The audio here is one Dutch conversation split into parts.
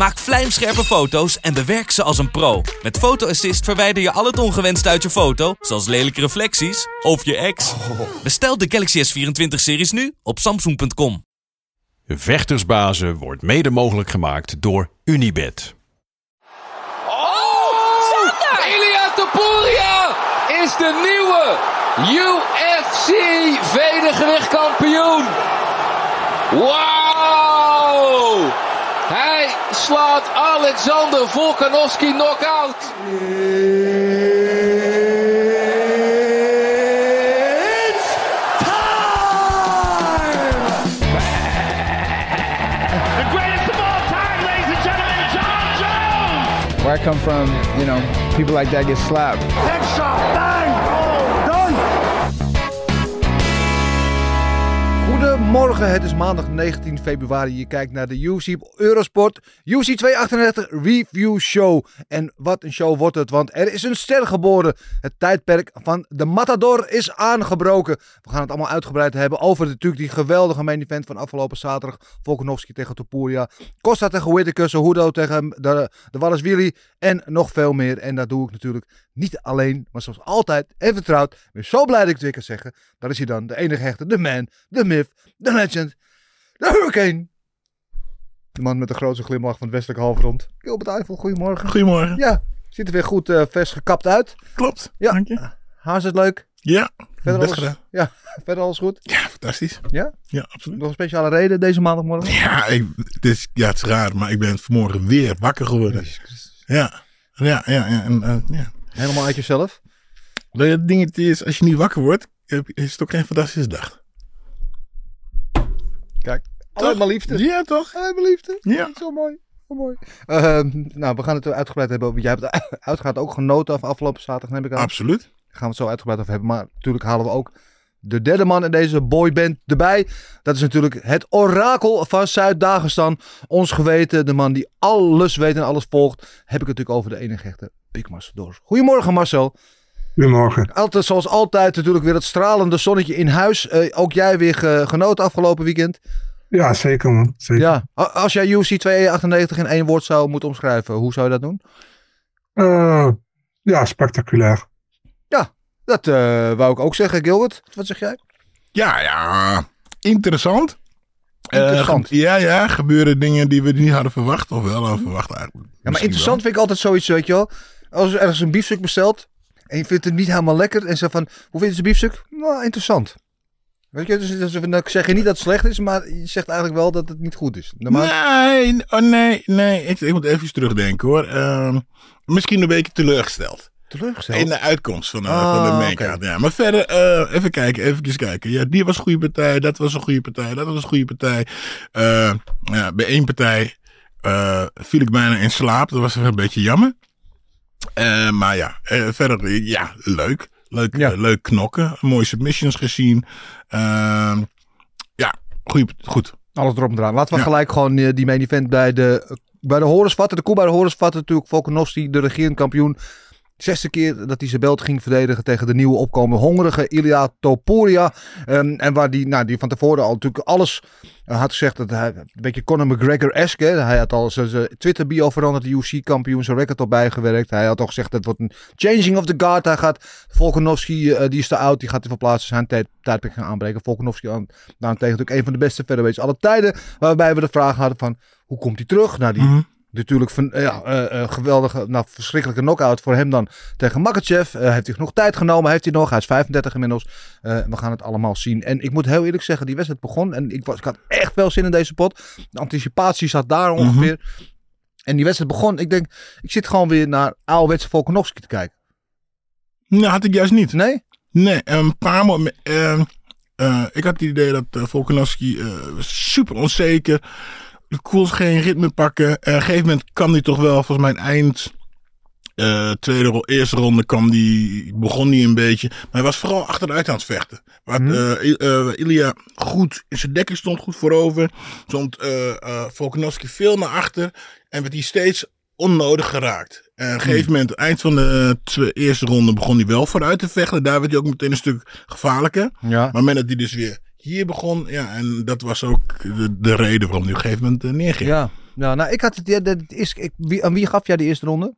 Maak vlijmscherpe foto's en bewerk ze als een pro. Met Photo Assist verwijder je al het ongewenst uit je foto, zoals lelijke reflecties of je ex. Bestel de Galaxy S24-series nu op samsung.com. Vechtersbazen wordt mede mogelijk gemaakt door Unibed. Oh! Ilia Topuria is de nieuwe UFC vedergewichtkampioen. Wauw! Hij slaat Alexander Volkanovski knock-out. The greatest of all time, ladies and gentlemen, John Jones. Where I come from, you know, people like that get slapped. Headshot, Goedemorgen, het is maandag 19 februari. Je kijkt naar de op Eurosport. UFC 238 Review Show. En wat een show wordt het, want er is een ster geboren. Het tijdperk van de Matador is aangebroken. We gaan het allemaal uitgebreid hebben over natuurlijk die geweldige main event van afgelopen zaterdag. Volkanovski tegen Topuria. Costa tegen Whittaker, Cejudo tegen de, de Wallace en nog veel meer. En dat doe ik natuurlijk niet alleen, maar zoals altijd en vertrouwd. Ik ben zo blij dat ik het weer kan zeggen. Dat is hij dan, de enige echte, de man, de myth, de legend, de hurricane. De man met de grootste glimlach van het westelijke halfrond. Gilbert Eiffel, goedemorgen. Goedemorgen. Ja, ziet er weer goed eh, vers gekapt uit. Klopt. Ja, Dank je. haar zit leuk. Ja, Verder best alles, gedaan. ja, verder alles goed. Ja, fantastisch. Ja? Ja, absoluut. Nog een speciale reden deze maandagmorgen? Ja, ik, het is, ja, het is raar, maar ik ben vanmorgen weer wakker geworden. Ja, ja, ja. ja, en, eh, ja. Helemaal uit jezelf? Maar Het dingetje is, als je niet wakker wordt, is het ook geen fantastische dag. Kijk, alleen maar liefde. Ja, toch? Alleen maar liefde. Ja. Zo mooi. Zo mooi. Ehm, nou, we gaan het uitgebreid hebben over. Jij hebt het uitgaat ook genoten af afgelopen zaterdag, neem ik aan. Absoluut. Daar gaan we het zo uitgebreid over hebben. Maar natuurlijk halen we ook de derde man in deze boyband erbij. Dat is natuurlijk het orakel van Zuid-Dagestan. Ons geweten, de man die alles weet en alles volgt. Heb ik het natuurlijk over de enige echte Big Marcel. Goedemorgen Marcel. Goedemorgen. Altijd zoals altijd natuurlijk weer het stralende zonnetje in huis. Eh, ook jij weer ge- genoten afgelopen weekend. Ja, zeker man. Zeker. Ja, als jij UFC 298 in één woord zou moeten omschrijven, hoe zou je dat doen? Eh, ja, spectaculair. Dat eh, wou ik ook zeggen, Gilbert. Wat zeg jij? Ja, ja. Interessant. Eh, Interessant. ge- ja, ja. Gebeuren dingen die we niet hadden verwacht. Of wel hadden verwacht eigenlijk. Ja, maar interessant vind ik altijd zoiets, weet je wel. Als er ergens een biefstuk bestelt en je vindt het niet helemaal lekker en zegt van, hoe vind je het biefstuk? Nou, interessant. Weet je, dus, dus, dan zeg je niet dat het slecht is, maar je zegt eigenlijk wel dat het niet goed is. Normaal, Nee, oh nee, nee. Ik, ik moet even terugdenken hoor. Ehm, misschien een beetje teleurgesteld. Teleurgesteld. In de uitkomst van de, Ah, van de maincard. Ja, maar verder, eh, even kijken, even kijken. Ja, die was een goede partij, dat was een goede partij, dat was een goede partij. Eh, ja, bij één partij eh, viel ik bijna in slaap. Dat was een beetje jammer. Eh, maar ja, eh, verder, eh, ja, leuk. Leuk, Ja. eh, leuk knokken. Mooie submissions gezien. Ehm, ja, goeie, goed. Alles erop en eraan. Laten we Ja. gelijk gewoon eh, die main event bij de, bij de horens vatten. De koe bij de horens vatten natuurlijk. Volkanovski, de regerend kampioen. Zesde keer dat hij zijn belt ging verdedigen tegen de nieuwe opkomende hongerige Ilia Topuria. Ehm, en waar die, nou, die van tevoren al natuurlijk alles eh, had gezegd. Dat hij een beetje Conor McGregor-esque. Hij had al zijn Twitter-bio veranderd. De UFC-kampioen, zijn record al bijgewerkt. Hij had al gezegd dat het wordt een changing of the guard. Hij gaat Volkanovski, eh, die is te oud. Die gaat hij verplaatsen. Zijn tijd, tijdperk gaan aanbreken. Volkanovski aan, daarentegen natuurlijk een van de beste featherweights alle tijden. Waarbij we de vraag hadden van, hoe komt hij terug? naar die Mhm. Natuurlijk van, ja, eh, eh, geweldige, nou, verschrikkelijke knockout voor hem dan tegen Makachev. Eh, heeft hij genoeg tijd genomen? Heeft hij nog? Hij is 35 inmiddels. Eh, we gaan het allemaal zien. En ik moet heel eerlijk zeggen, die wedstrijd begon. En ik, was, ik had echt veel zin in deze pot. De anticipatie zat daar ongeveer. En die wedstrijd begon. Ik denk, ik zit gewoon weer naar ouderwetse Volkanovski te kijken. Nou, had ik juist niet. Nee? Nee, een paar momenten. eh, eh, ik had het idee dat uh, Volkanovski eh, super onzeker. Koels geen ritme pakken. Op een gegeven moment kan hij toch wel, volgens mij, eind Eh, tweede eerste ronde kwam die, begon hij een beetje. Maar hij was vooral achteruit aan het vechten. Waar Mhm. eh, I- Ilya goed in zijn dekking stond, goed voorover. Stond eh, Volkanovski veel naar achter. En werd hij steeds onnodig geraakt. En op een gegeven moment, eind van de eh, twe- eerste ronde, begon hij wel vooruit te vechten. Daar werd hij ook meteen een stuk gevaarlijker. Ja. Maar moment dat hij dus weer hier begon, ja, en dat was ook de, de reden waarom hij op een gegeven moment eh, neerging. Ja. ja, nou ik had het, ja, dat is, ik, wie, aan wie gaf jij de eerste ronde?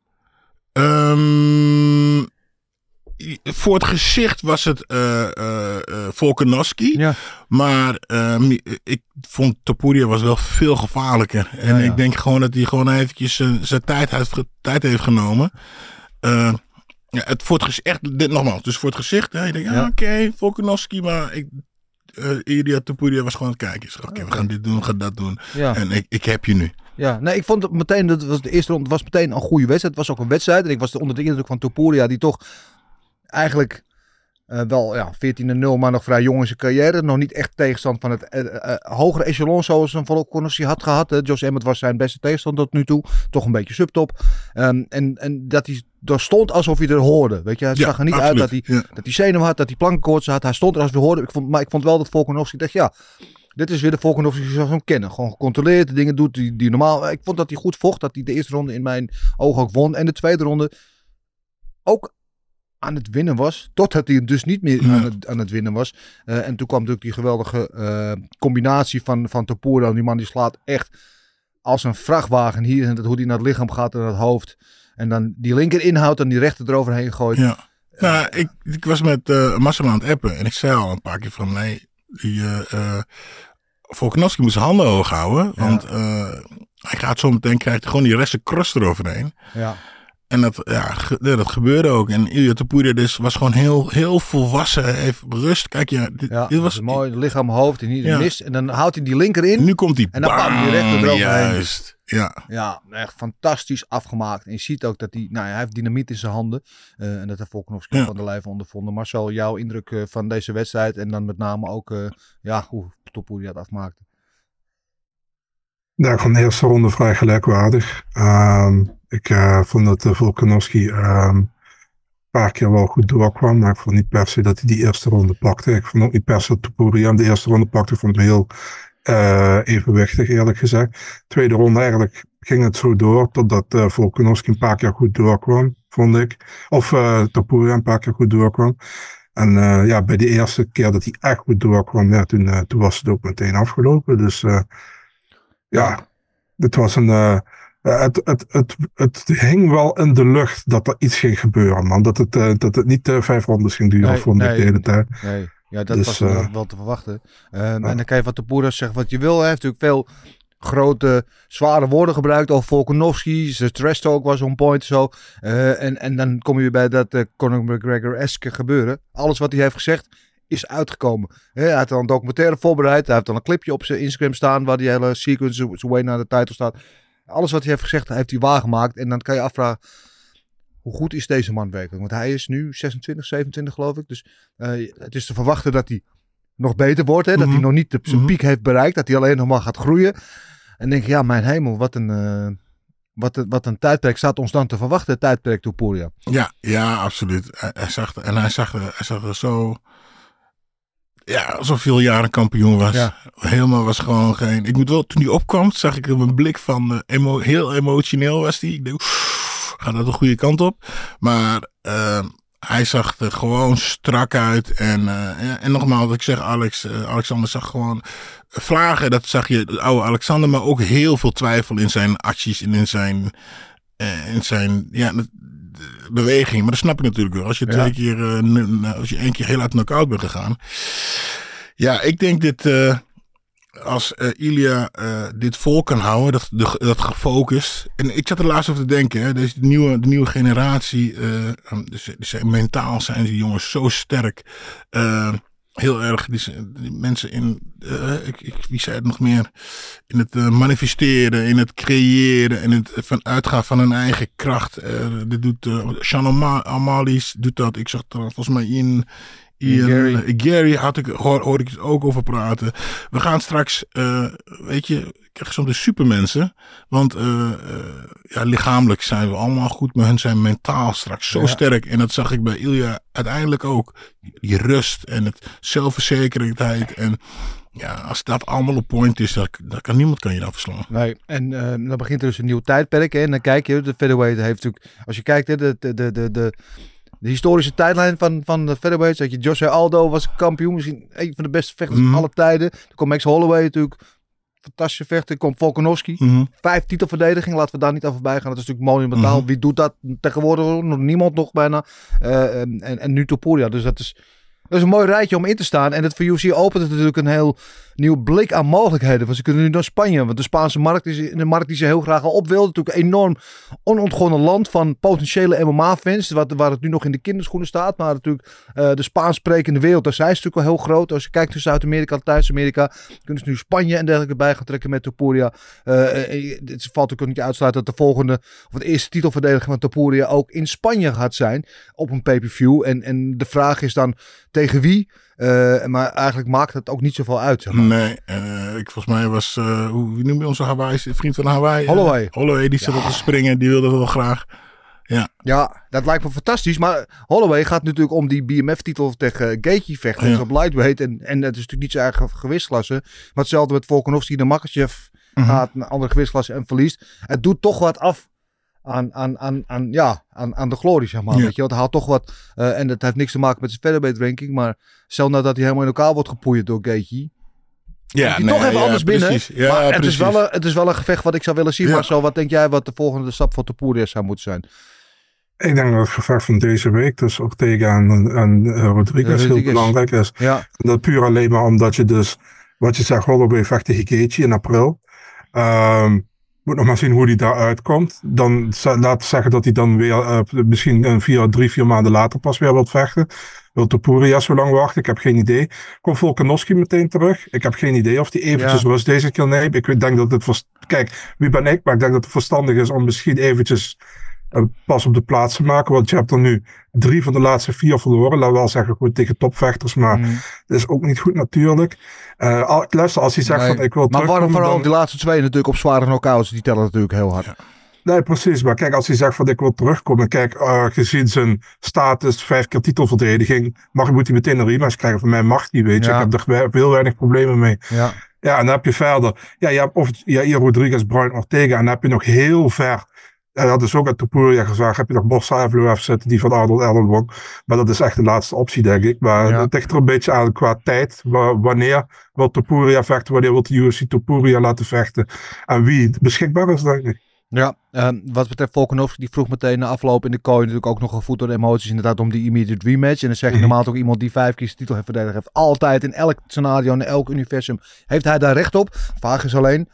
I- voor het gezicht was het eh eh eh, Volkanovski. Ja. Maar ehm, ik vond Topuria was wel veel gevaarlijker. En Ja, ja. ik denk gewoon dat hij gewoon eventjes zijn, zijn tijd, heeft, tijd heeft genomen. Ja, het voor het gezicht, echt, dit, nogmaals, dus voor het gezicht. Hè, je denkt, Ja. oké, Volkanovski, maar ik, Ilya Topuria was gewoon aan het kijken. Oké, we gaan dit doen, we gaan dat doen. Ja. En ik, ik heb je nu. Ja, nee, ik vond het meteen, dat was de eerste ronde was meteen een goede wedstrijd. Het was ook een wedstrijd. En ik was onder de indruk van Topuria, die toch eigenlijk eh, wel ja, 14-0, maar nog vrij jong in zijn carrière. Nog niet echt tegenstand van het eh, hogere echelon zoals een Volkanovski had gehad. Hè. Josh Emmett was zijn beste tegenstander tot nu toe. Toch een beetje subtop. Ehm, en, en dat hij er stond alsof hij er hoorde. Weet je, Ja, zag er niet absoluut. uit dat hij, Ja. dat hij zenuw had, dat hij plankenkoorts had. Hij stond er als we hoorden. Ik vond, maar ik vond wel dat Volkanovski dacht, ja, dit is weer de Volkanovski zoals we hem kennen. Gewoon gecontroleerd, de dingen doet die, die normaal. Ik vond dat hij goed vocht, dat hij de eerste ronde in mijn ogen ook won. En de tweede ronde ook aan het winnen was. Totdat hij dus niet meer aan, het, aan het winnen was. Eh, en toen kwam natuurlijk die geweldige eh, combinatie van, van Topuria. Die man die slaat echt als een vrachtwagen hier. En dat, hoe die naar het lichaam gaat en naar het hoofd. En dan die linker inhoudt en die rechter eroverheen gooit. Ja. Nou, ik, ik was met eh Marcel aan het appen en ik zei al een paar keer van nee, die eh eh Volkanovski moet zijn handen hoog houden, Ja. want eh, hij gaat zo meteen krijgt gewoon die resten cross eroverheen. Ja. En dat, ja, dat gebeurde ook. En Ilya Topuria dus was gewoon heel, heel volwassen, heeft rust. Kijk, ja, dit, Ja, dit was mooi. Lichaam, hoofd en niet Ja. mis. En dan houdt hij die linker in. Nu komt hij. En dan pakt hij die rechter bam, eroverheen. Juist. Ja. Ja, echt fantastisch afgemaakt. En je ziet ook dat hij, nou ja, hij heeft dynamiet in zijn handen. Eh, en dat heeft Volkanovski Ja. van de lijf ondervonden. Marcel, jouw indruk eh, van deze wedstrijd. En dan met name ook, eh, ja, hoe Topuria het afmaakte. Ja, ik vond de eerste ronde vrij gelijkwaardig. Ehm, ik eh, vond dat uh, Volkanovski een paar keer wel goed doorkwam. Maar ik vond niet per se dat hij die eerste ronde pakte. Ik vond ook niet per se dat Topuria de eerste ronde pakte. Ik vond het heel eh, evenwichtig eerlijk gezegd. Tweede ronde eigenlijk ging het zo door. Totdat uh, Volkanovski een paar keer goed doorkwam, vond ik. Of uh, Topuria een paar keer goed doorkwam. En uh, ja, bij de eerste keer dat hij echt goed doorkwam, ja, toen, uh, toen was het ook meteen afgelopen. Dus uh, ja, het was een. Uh, het, het, het, het hing wel in de lucht dat er iets ging gebeuren, man. Dat het, uh, dat het niet uh, vijf rondes ging duren, nee, vond nee, ik de hele tijd. Nee, ja, dat dus, was uh, wel te verwachten. Ja. En dan kan je van de Poeras zeggen wat je wil. Hij heeft natuurlijk veel grote, zware woorden gebruikt over Volkanovski. Zijn trash talk was on point zo. Uh, en, en dan kom je bij dat Conor McGregor-esque gebeuren. Alles wat hij heeft gezegd is uitgekomen. Hij had al een documentaire voorbereid. Hij heeft al een clipje op zijn Instagram staan waar die hele sequence, zijn way naar de titel staat. Alles wat hij heeft gezegd, heeft hij waargemaakt. En dan kan je afvragen, hoe goed is deze man werkelijk? Want hij is nu 26, 27 geloof ik. Dus uh, het is te verwachten dat hij nog beter wordt. Hè? Dat mm -hmm. hij nog niet de, zijn mm -hmm. piek heeft bereikt. Dat hij alleen nog maar gaat groeien. En denk ik, ja, mijn hemel, wat een, uh, wat, wat een tijdperk staat ons dan te verwachten, tijdperk Topuria. Ja, ja, absoluut. Hij, hij zag, en hij zag, hij zag er zo, ja, zoveel jaren kampioen was. Ja. Helemaal was gewoon geen, ik moet wel, toen hij opkwam, zag ik hem een blik van, uh, emo, heel emotioneel was hij. Ik denk, gaat dat de goede kant op. Maar uh, hij zag er gewoon strak uit. En, uh, en nogmaals, wat ik zeg, Alex, uh, Alexander zag gewoon vlagen. Dat zag je, de oude Alexander, maar ook heel veel twijfel in zijn acties en in zijn, uh, in zijn ja, beweging. Maar dat snap ik natuurlijk wel. Als je twee ja. keer, als je één keer heel uit knock-out bent gegaan. Ja, ik denk dit als uh, Ilya uh, dit vol kan houden, dat, dat gefocust. En ik zat er laatst over te denken, hè, deze de nieuwe, de nieuwe generatie, uh, dus, dus, mentaal zijn die jongens zo sterk. heel erg, die, mensen in, ik, ik, wie zei het nog meer, in het manifesteren, in het creëren, in het van uitgaan van hun eigen kracht. dit doet Sean Amalis doet dat. Ik zag er volgens mij in Ian Gary. Gary, Gary had ik, hoor, hoor ik ook over praten. We gaan straks, eh, weet je, ik krijg soms de supermensen. Want eh, eh, ja, lichamelijk zijn we allemaal goed, maar hun zijn mentaal straks zo Ja. sterk. En dat zag ik bij Ilja uiteindelijk ook. Die, rust en het zelfverzekerdheid. En ja, als dat allemaal op point is, dan, dan kan niemand kan je dan verslaan. Nee, en eh, dan begint er dus een nieuw tijdperk. Hè, en dan kijk je, de featherweight heeft natuurlijk, als je kijkt, hè, de, de, de, de, de, historische tijdlijn van, van de featherweights. Dat je Joshua Aldo was kampioen, misschien een van de beste vechters Mhm. van alle tijden. Dan komt Max Holloway natuurlijk, fantastische vechter. Komt Volkanovski, Mhm. vijf titelverdediging, laten we daar niet aan voorbij gaan. Dat is natuurlijk monumentaal. Mhm. Wie doet dat tegenwoordig? Nog niemand nog bijna. Eh, en, en, en nu Topuria. Dus dat is, dat is een mooi rijtje om in te staan. En het voor UFC opent natuurlijk een heel nieuw blik aan mogelijkheden. Want ze kunnen nu naar Spanje. Want de Spaanse markt is een markt die ze heel graag al op wilden. Natuurlijk een enorm onontgonnen land van potentiële MMA-fans. Waar het nu nog in de kinderschoenen staat. Maar natuurlijk eh, de Spaans sprekende wereld, daar zijn ze natuurlijk wel heel groot. Als je kijkt naar Zuid-Amerika, Thuis-Amerika. Kunnen ze nu Spanje en dergelijke bij gaan trekken met Topuria. Eh, het valt ook niet uitsluiten dat de volgende, of de eerste titelverdediger van Topuria ook in Spanje gaat zijn. Op een pay-per-view. En, en de vraag is dan tegen wie. Eh, maar eigenlijk maakt het ook niet zoveel uit. Zeg maar. Nee, eh, ik, volgens mij was, eh, hoe noem je onze Hawaii, vriend van Hawaii? Holloway. Holloway, die zat op te springen, die wilde dat wel graag. Ja, dat lijkt me fantastisch. Maar Holloway gaat natuurlijk om die BMF-titel tegen Gaethje vechten. Ja. Dus op lightweight. En, en dat is natuurlijk niet zijn eigen gewichtsklasse. Maar hetzelfde met Volkanovski de Makachev Mhm. gaat naar andere gewichtsklasse en verliest. Het doet toch wat af aan, aan, aan, aan, ja, aan, aan de glorie, zeg maar. Ja. Weet je, want hij haalt toch wat... eh, en dat heeft niks te maken met zijn featherweight ranking. Maar stel nou dat hij helemaal in elkaar wordt gepoeid door Gaethje. Ja, Komt hij toch even anders binnen. Ja, maar het is, precies. wel een, het is wel een gevecht wat ik zou willen zien. Ja. Maar zo, wat denk jij wat de volgende stap voor Topuria zou moeten zijn? Ik denk dat het gevecht van deze week tussen Ortega en, en eh, Rodriguez heel belangrijk is. Ja, dat puur alleen maar omdat je dus, wat je zegt, Holloway vecht tegen Gaethje in april. Ehm moet nog maar zien hoe die daar uitkomt. Dan laten zeggen dat hij dan weer eh, misschien een vier, drie, vier maanden later pas weer wilt vechten. Wil Topuria zo lang wachten? Ik heb geen idee. Komt Volkanovski meteen terug? Ik heb geen idee of die eventjes Ja. rust deze keer neemt. Ik denk dat het... Kijk, wie ben ik? Maar ik denk dat het verstandig is om misschien eventjes eh, pas op de plaats te maken. Want je hebt er nu drie van de laatste vier verloren. We wel zeggen goed tegen topvechters. Maar Mhm. dat is ook niet goed natuurlijk. Eh, al- luister, als hij zegt Nee, van ik wil Maar waarom terugkomen... vooral dan- die laatste twee natuurlijk op zware knockouts, die tellen natuurlijk heel hard. Nee, precies. Maar kijk, als hij zegt van ik wil terugkomen. Kijk, eh, gezien zijn status, vijf keer titelverdediging. Mag, moet hij meteen een rematch krijgen. Van mij mag die, weet je. Ja. Ik heb er heel weinig problemen mee. Ja. Ja, en dan heb je verder. Ja, je hebt of ja, hier Rodriguez, Bruin, Ortega. En dan heb je nog heel ver. En dat is ook uit Topuria gezegd. Heb je nog Borsa Evloev zitten, die van Arnold Allen won. Maar dat is echt de laatste optie, denk ik. Maar Ja. het ligt er een beetje aan qua tijd. Wa- wanneer wil Topuria vechten? Wanneer wil de UFC Topuria laten vechten? En wie beschikbaar is, denk ik. Ja, wat betreft Volkanovski, die vroeg meteen na afloop in de kooi natuurlijk ook nog gevoed door de emoties inderdaad om die immediate rematch. En dan zeg je Mhm. normaal ook iemand die vijf keer zijn titel heeft verdedigd heeft. Altijd in elk scenario, in elk universum, heeft hij daar recht op. Vraag is alleen,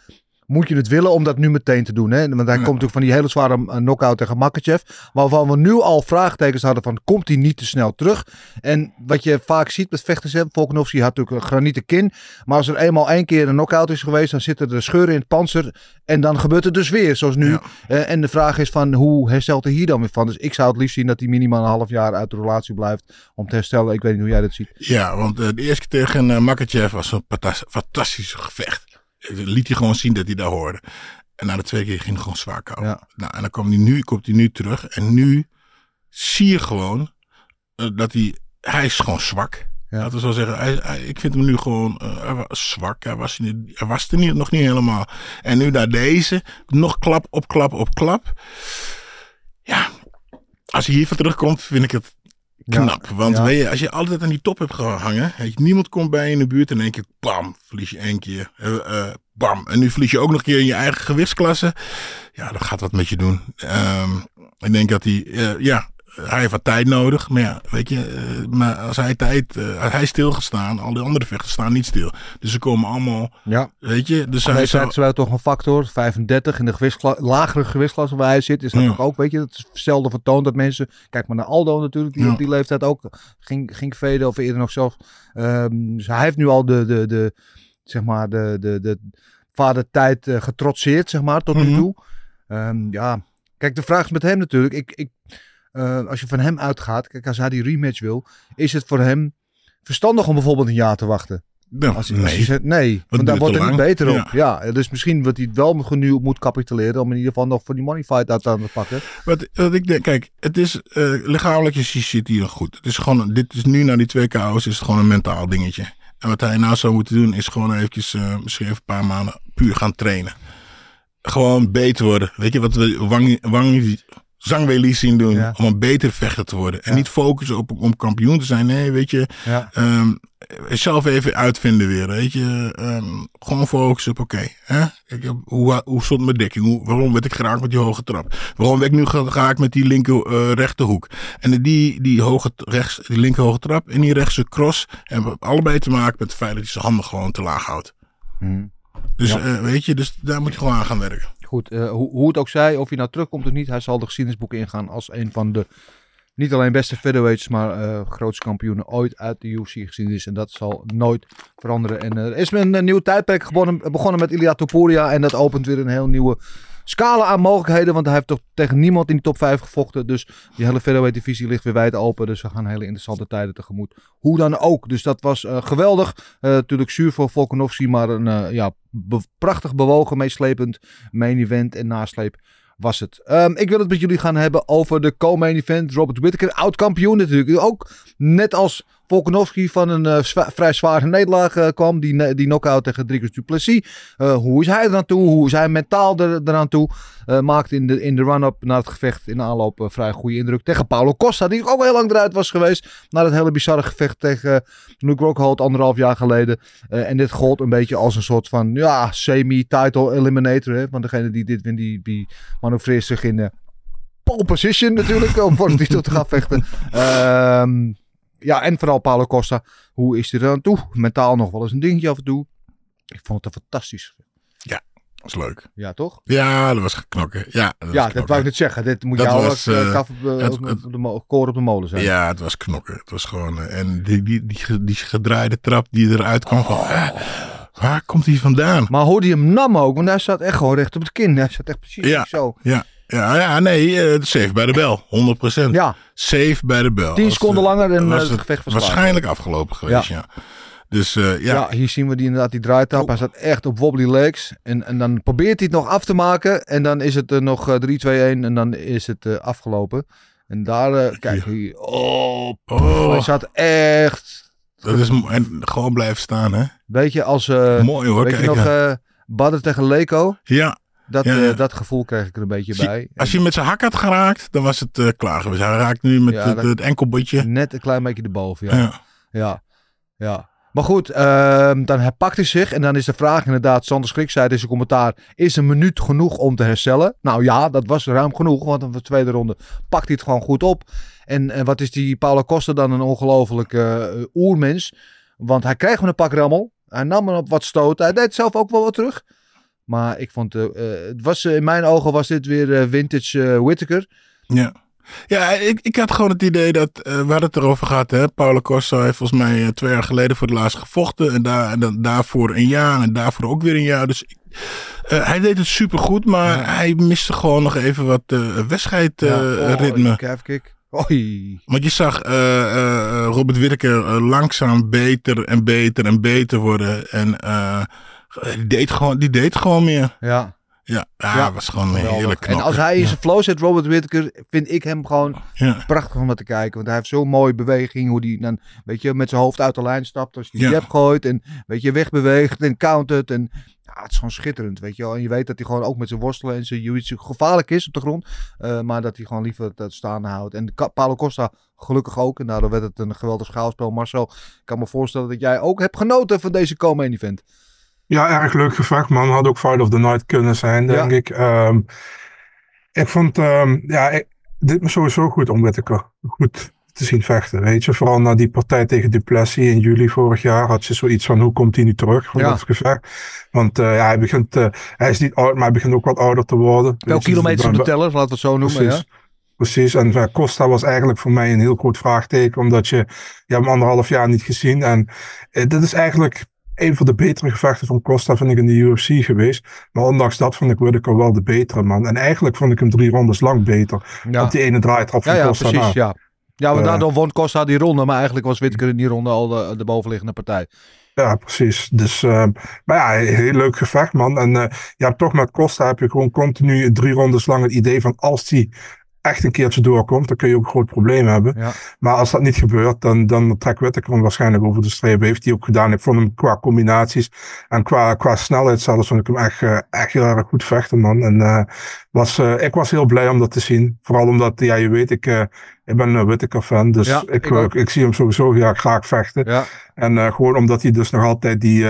moet je het willen om dat nu meteen te doen? Hè? Want hij komt natuurlijk van die hele zware eh, knockout tegen Makachev. Waarvan we nu al vraagtekens hadden van, komt hij niet te snel terug? En wat je vaak ziet met vechters, hè, Volkanovski had natuurlijk een granieten kin. Maar als er eenmaal één keer een knockout is geweest, dan zitten er scheuren in het panzer. En dan gebeurt het dus weer, zoals nu. Ja. Eh, en de vraag is van, hoe herstelt hij hier dan weer van? Dus ik zou het liefst zien dat hij minimaal een half jaar uit de relatie blijft om te herstellen. Ik weet niet hoe jij dat ziet. Ja, want eh, de eerste keer tegen uh, Makachev was een fantastisch gevecht. Liet hij gewoon zien dat hij daar hoorde. En na de tweede keer ging hij gewoon zwaar kouden. Ja. Nou, en dan komt hij, nu, komt hij nu terug. En nu zie je gewoon eh, dat hij... Hij is gewoon zwak. Ja. Laten we zo zeggen. Hij, hij- ik vind hem nu gewoon eh, zwak. Hij was, niet, hij was er niet, nog niet helemaal. En nu naar deze. Nog klap op klap op klap. Ja, als hij hiervan terugkomt, vind ik het knap. Want ja. weet je, als je altijd aan die top hebt gehangen, je, niemand komt bij je in de buurt en één keer, bam, verlies je één keer. Eh, bam. En nu verlies je ook nog een keer in je eigen gewichtsklasse. Ja, dat gaat wat met je doen. Ehm, ik denk dat hij, eh, ja, hij heeft wat tijd nodig. Maar ja, weet je, eh, maar als hij tijd, eh, als hij stilgestaan, al die andere vechters staan niet stil. Dus ze komen allemaal, Ja. weet je, dus hij zou, is wel toch een factor. 35 in de gewichtskla- lagere gewichtsklasse waar hij zit. Is dat Ja. toch ook, weet je, dat is zelden vertoond dat mensen... Kijk maar naar Aldo natuurlijk, die Ja. op die leeftijd ook ging, ging veden. Of eerder nog zelf. Ehm, dus hij heeft nu al de, de, de zeg maar, de, de, de vadertijd eh, getrotseerd, zeg maar, tot nu Mhm. toe. Ehm, ja, kijk, de vraag is met hem natuurlijk. Ik, ik, eh, als je van hem uitgaat, kijk, als hij die rematch wil, is het voor hem verstandig om bijvoorbeeld een jaar te wachten. Nou, Als, hij- als nee. hij zegt, nee, want daar wordt het niet beter op. Ja. Ja. dus misschien wat hij het wel nu op moet capituleren om in ieder geval nog voor die money fight uit te pakken. Wat, wat ik denk, kijk, het is eh, lichamelijk is die zit hier goed. Het is gewoon, dit is nu na die twee KO's is het gewoon een mentaal dingetje. En wat hij nou zou moeten doen is gewoon eventjes, eh, misschien even een paar maanden puur gaan trainen. Gewoon beter worden. Weet je wat we Wang, Wang Zhang zien doen? Ja. Om een beter vechter te worden. En Ja. niet focussen op om kampioen te zijn. Nee, weet je, Ja. Ehm, zelf even uitvinden weer, weet je. Ehm, gewoon focussen op, oké. Kijk, hoe, hoe stond mijn dekking? Hoe, waarom werd ik geraakt met die hoge trap? Waarom werd ik nu geraakt met die linker eh, rechterhoek? En die, die, hoge, rechts, die linker hoge trap en die rechtse cross hebben allebei te maken met het feit dat hij zijn handen gewoon te laag houdt. Mhm. Dus eh, weet je, dus daar moet je gewoon aan gaan werken. Goed, eh, hoe, hoe het ook zij, of hij nou terugkomt of niet, hij zal de geschiedenisboeken ingaan als een van de niet alleen beste featherweights, maar eh grootste kampioenen ooit uit de UFC-geschiedenis. En dat zal nooit veranderen. En eh, er is een, een nieuw tijdperk begonnen, begonnen met Ilia Topuria. En dat opent weer een heel nieuwe scala aan mogelijkheden. Want hij heeft toch tegen niemand in de top 5 gevochten. Dus die hele featherweight divisie ligt weer wijd open. Dus we gaan hele interessante tijden tegemoet. Hoe dan ook. Dus dat was eh, geweldig. Eh, natuurlijk zuur voor Volkanovski, maar een eh, ja, prachtig bewogen, meeslepend main event en nasleep was het. Ehm, ik wil het met jullie gaan hebben over de co-main event. Robert Whittaker, oud kampioen natuurlijk. Ook net als Volkanovski van een eh, vrij zware nederlaag eh, kwam. Die, die knockout tegen Dricus Duplessis. Eh, hoe is hij eraan toe? Hoe is hij mentaal er, eraan toe? Maakte in de, in de run-up naar het gevecht in de aanloop vrij goede indruk tegen Paulo Costa. Die ook heel lang eruit was geweest. Na dat hele bizarre gevecht tegen Luke Rockhold anderhalf jaar geleden. En dit gold een beetje als een soort van ja, semi-title eliminator. Hè? Want degene die dit wint, die, die manoeuvreert zich in pole position natuurlijk. om voor de titel te gaan vechten. Ehm, ja, en vooral Paulo Costa. Hoe is hij er aan toe? Mentaal nog wel eens een dingetje af en toe. Ik vond het een fantastisch. Dat is leuk. Ja, toch? Ja, dat was geknokken. Ja, dat was ja, dat knokken. wou ik net zeggen. Dit moet Dat jou was, als kaf op de, het- op de- het- op de mo- koor op de molen zijn. Ja, het was knokken. Het was gewoon. En die, die, die, die gedraaide trap die eruit kwam. Van, eh, waar komt hij vandaan? Maar hoorde je hem nam ook? Want hij zat echt gewoon recht op het kin. Hij zat echt precies Ja. zo. Ja, ja, ja nee, eh, safe bij de bel. 100%. Ja, Safe bij de bel. 10 Als, seconden eh, langer en was eh, het gevecht was. Waarschijnlijk afgelopen geweest, ja. Dus ja. Ja. hier zien we die inderdaad die draaitap. Hij staat echt op wobbly legs. En, en dan probeert hij het nog af te maken. En dan is het er nog eh, 3-2-1 en dan is het afgelopen. En daar, kijk, hier. Oh, Oh, hij zat echt, dat is en gewoon blijven staan, hè? weet je, als, Mooi hoor, weet kijk. je nog, eh Badr tegen Leko? ja, Dat, Ja, eh, dat gevoel kreeg ik er een beetje bij. als je met zijn hak had geraakt, dan was het eh, klaar geweest. Hij raakt nu met Ja, het, enkelbotje. Net een klein beetje erboven, ja. Ja. Ja, ja. Maar goed, ehm, dan herpakt hij zich. En dan is de vraag inderdaad, Sander Schrik zei in zijn commentaar... is een minuut genoeg om te herstellen? Nou ja, dat was ruim genoeg. Want in de tweede ronde pakt hij het gewoon goed op. En, en wat is die Paulo Costa dan een ongelofelijke eh, oermens. Want hij kreeg een pak rammel. Hij nam hem op wat stoten. Hij deed zelf ook wel wat terug. Maar ik vond, eh, eh, het was, eh, in mijn ogen was dit weer vintage Whittaker. Ja. Ja, ik, ik had gewoon het idee dat, we hadden het erover gehad, hè. Paulo Costa heeft volgens mij twee jaar geleden voor het laatst gevochten. En, daar, en dan, daarvoor een jaar en daarvoor ook weer een jaar. Dus ik- eh, hij deed het supergoed, maar hij miste gewoon nog even wat eh Ja. wedstrijdritme. Oh. Oei. Want je zag Robert Whittaker langzaam beter en beter en beter worden. En die, deed gewoon, die deed gewoon meer. Ja. Ja, ja, Ja, was gewoon een Geweldig. heerlijk En als hij in zijn flow zit, Robert Whittaker, vind ik hem gewoon prachtig om naar te kijken. Want hij heeft zo'n mooie beweging. Hoe hij dan, weet je, met zijn hoofd uit de lijn stapt. Als hij die Ja. jab gooit en, weet je, wegbeweegt en countert. En ja, het is gewoon schitterend, weet je wel. En je weet dat hij gewoon ook met zijn worstelen en zijn jiu-jitsu gevaarlijk is op de grond. eh, maar dat hij gewoon liever het staande houdt. En Paulo Costa gelukkig ook. En daardoor werd het een geweldig schaalspel. Marcel, ik kan me voorstellen dat jij ook hebt genoten van deze co-main event. Ja, erg leuk gevecht, man. Had ook Fight of the Night kunnen zijn, Ja. denk ik. Ehm, ik vond, ehm, ja, ik- dit was sowieso goed om Whittaker goed te zien vechten, weet je. Vooral na die partij tegen Duplessis in juli vorig jaar had je zoiets van, hoe komt hij nu terug van Ja. dat gevecht? Want eh, ja, hij begint, eh, hij is niet oud, maar hij begint ook wat ouder te worden. Wel je. kilometers op Dus de teller, laten we het zo noemen. Precies. Ja? Precies, en eh, Costa was eigenlijk voor mij een heel groot vraagteken, omdat je, je hebt hem anderhalf jaar niet gezien. En dit is eigenlijk een van de betere gevechten van Costa, vind ik, in de UFC geweest. Maar ondanks dat vond ik Whittaker wel de betere man. En eigenlijk vond ik hem drie rondes lang beter. Ja. Op die ene draaitrap van Ja, ja, Costa precies. na. Ja. Ja, want Eh, daardoor won Costa die ronde, maar eigenlijk was Whittaker in die ronde al de, de bovenliggende partij. Ja, precies. Dus, ehm, maar ja, heel leuk gevecht, man. En eh, je hebt toch met Costa heb je gewoon continu drie rondes lang het idee van als die echt een keertje doorkomt, dan kun je ook een groot probleem hebben. Ja. Maar als dat niet gebeurt, dan, dan trekt Whittaker hem waarschijnlijk over de streep. Heeft hij ook gedaan. Ik vond hem qua combinaties en qua, qua snelheid zelfs, vond ik hem echt, eh, echt heel erg goed vechten, man. En eh, was, eh, ik was heel blij om dat te zien. Vooral omdat, ja, je weet, ik, ik ben een Whittaker fan. Dus Ja, ik, ik zie hem sowieso ja, graag vechten. Ja. En gewoon omdat hij dus nog altijd die,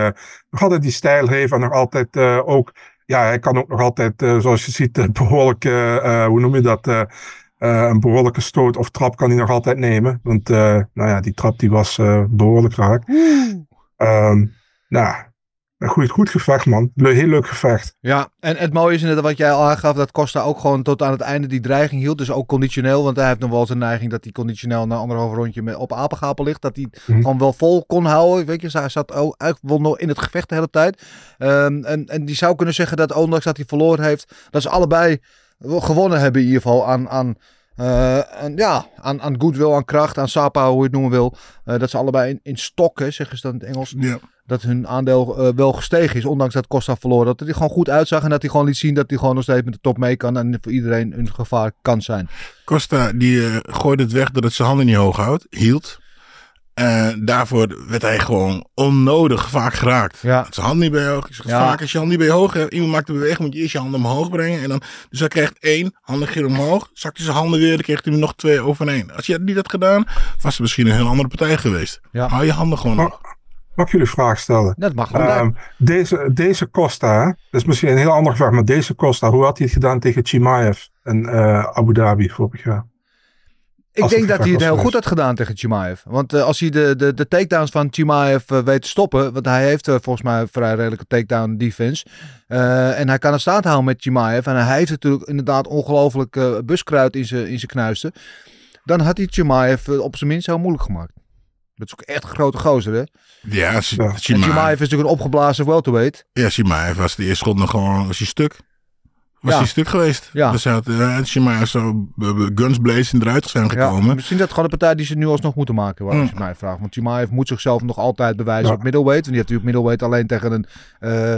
nog altijd die stijl heeft en nog altijd ook, ja, hij kan ook nog altijd, eh, zoals je ziet, eh, behoorlijk, eh, eh, hoe noem je dat, een behoorlijke stoot of trap kan hij nog altijd nemen. Want, nou ja, die trap die was eh, behoorlijk raak. Ehm, nou, goed, goed gevecht, man. Le- heel leuk gevecht. Ja, en het mooie is inderdaad wat jij al aangaf, dat Costa ook gewoon tot aan het einde die dreiging hield. Dus ook conditioneel, want hij heeft nog wel eens een neiging dat hij conditioneel na anderhalf rondje met, op apengapel ligt. Dat hij Mhm. gewoon wel vol kon houden. Weet je, hij zat ook eigenlijk wel nog in het gevecht de hele tijd. Ehm, en, en die zou kunnen zeggen dat ondanks dat hij verloren heeft, dat ze allebei gewonnen hebben in ieder geval aan... aan eh, aan, ja, aan, aan goodwill, aan kracht, aan sapa, hoe je het noemen wil. Eh, dat ze allebei in, in stokken, zeggen ze dan in het Engels Ja. dat hun aandeel eh, wel gestegen is, ondanks dat Costa verloren. Dat hij gewoon goed uitzag en dat hij gewoon liet zien dat hij gewoon nog steeds met de top mee kan en voor iedereen een gevaar kan zijn. Costa die gooide het weg doordat zijn handen niet hoog houdt, hield. En daarvoor werd hij gewoon onnodig vaak geraakt. Ja. Zijn hand niet bij je hoog. Ik zeg, Ja. Vaak als je hand niet bij je hoog hebt, iemand maakt een beweging, moet je eerst je handen omhoog brengen. En dan, dus hij krijgt één, handen gingen omhoog, zakte zijn handen weer, dan kreeg hij nog twee overheen. Als je dat niet had gedaan, was het misschien een heel andere partij geweest. Ja. Hou je handen gewoon omhoog. Mag ik jullie een vraag stellen? Dat mag wel. Ehm, deze, deze Costa, dat is misschien een heel ander gevecht, maar deze Costa, hoe had hij het gedaan tegen Chimaev en eh, Abu Dhabi vorig jaar? Ik als denk dat hij het heel goed had gedaan tegen Chimaev. Want eh, als hij de, de, de takedowns van Chimaev eh, weet te stoppen, want hij heeft eh, volgens mij een vrij redelijke takedown defense. eh, en hij kan het staand houden met Chimaev. En hij heeft natuurlijk inderdaad ongelooflijk buskruid in zijn in zijn knuisten. Dan had hij Chimaev op zijn minst heel moeilijk gemaakt. Dat is ook echt een grote gozer, hè? Ja, Chimaev is natuurlijk een opgeblazen welterweight. Ja, Shimaev was de eerste nog gewoon, was hij stuk. Was Ja. hij stuk geweest. Ja. Dus hij had uh, Shimaev zo uh, guns blazing eruit zijn Ja, gekomen. misschien dat gewoon de partij die ze nu alsnog moeten maken, waar Mm. als je mij vraagt. Want Chimaev moet zichzelf nog altijd bewijzen Ja. op middleweight. Want die heeft natuurlijk middleweight alleen tegen een eh,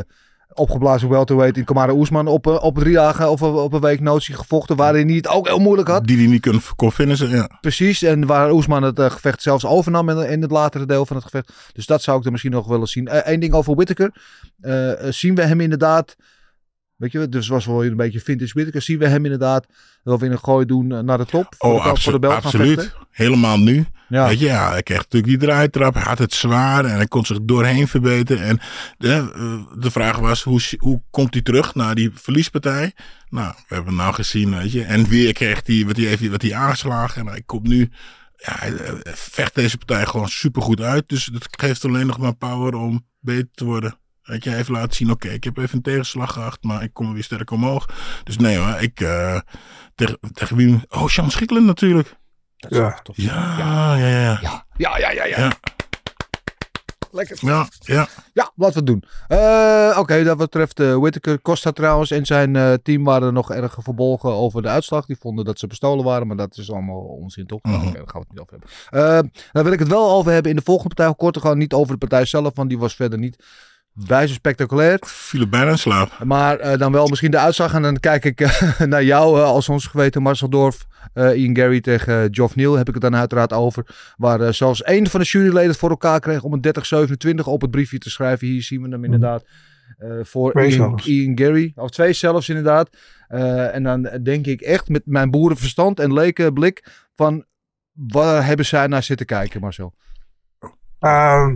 opgeblazen welterweight in Kamara Oesman op, eh, op drie dagen of op een week notie gevochten. Waarin hij het ook heel moeilijk had. Die die niet kon, kon finishen. Ja. Precies. En waar Oesman het eh, gevecht zelfs overnam in, in het latere deel van het gevecht. Dus dat zou ik er misschien nog willen zien. Eén ding over Whittaker. Eh, eh, zien we hem inderdaad... Weet je, dus was wel een beetje vintage Whittaker. Zien we hem inderdaad wel weer een gooi doen eh, naar de top? Voor de Oh, bel- voor de absolu bel gaan absoluut. Helemaal nu. Ja. Weet je, ja, hij kreeg natuurlijk die draaitrap. Hij had het zwaar en hij kon zich doorheen verbeteren. En de, eh, de vraag was, hoe, hoe komt hij terug naar die verliespartij? Nou, we hebben het nou gezien, weet je. En weer kreeg hij, wat hij, heeft, wat hij aangeslagen. En hij komt nu, ja, hij eh, vecht deze partij gewoon supergoed uit. Dus dat geeft alleen nog maar power om beter te worden. Weet je, heeft laten zien, oké, ik heb even een tegenslag gehad, maar ik kom weer sterk omhoog. Dus nee hoor, ik, eh tegen, tegen wie? Oh, Sean Schikkelen natuurlijk. Dat is Ja. toch tof. Ja, ja, ja. ja. Ja, ja, ja, ja. ja. Ja. Lekker. Ja, ja. Ja, laten we het doen. Eh, Oké, dat betreft uh, Whittaker, Costa trouwens en zijn eh, team waren nog erg verbolgen over de uitslag. Die vonden dat ze bestolen waren, maar dat is allemaal onzin toch? Mhm. Oké, daar gaan we het niet over hebben. Daar wil ik het wel over hebben in de volgende partij. Kort gewoon niet over de partij zelf, want die was verder niet bij zo spectaculair. Viel er bijna in slaap. Maar eh, dan wel misschien de uitslag. En dan kijk ik eh, naar jou eh, als ons geweten Marcel Dorf. eh, Ian Gary tegen Geoff Neal heb ik het dan uiteraard over. Waar zelfs één van de juryleden het voor elkaar kreeg om een 30-27 op het briefje te schrijven. Hier zien we hem inderdaad. eh, voor Twee Ian, Gary. Of twee zelfs inderdaad. Eh, en dan denk ik echt met mijn boerenverstand en leken blik van... Waar hebben zij naar zitten kijken Marcel? Ehm,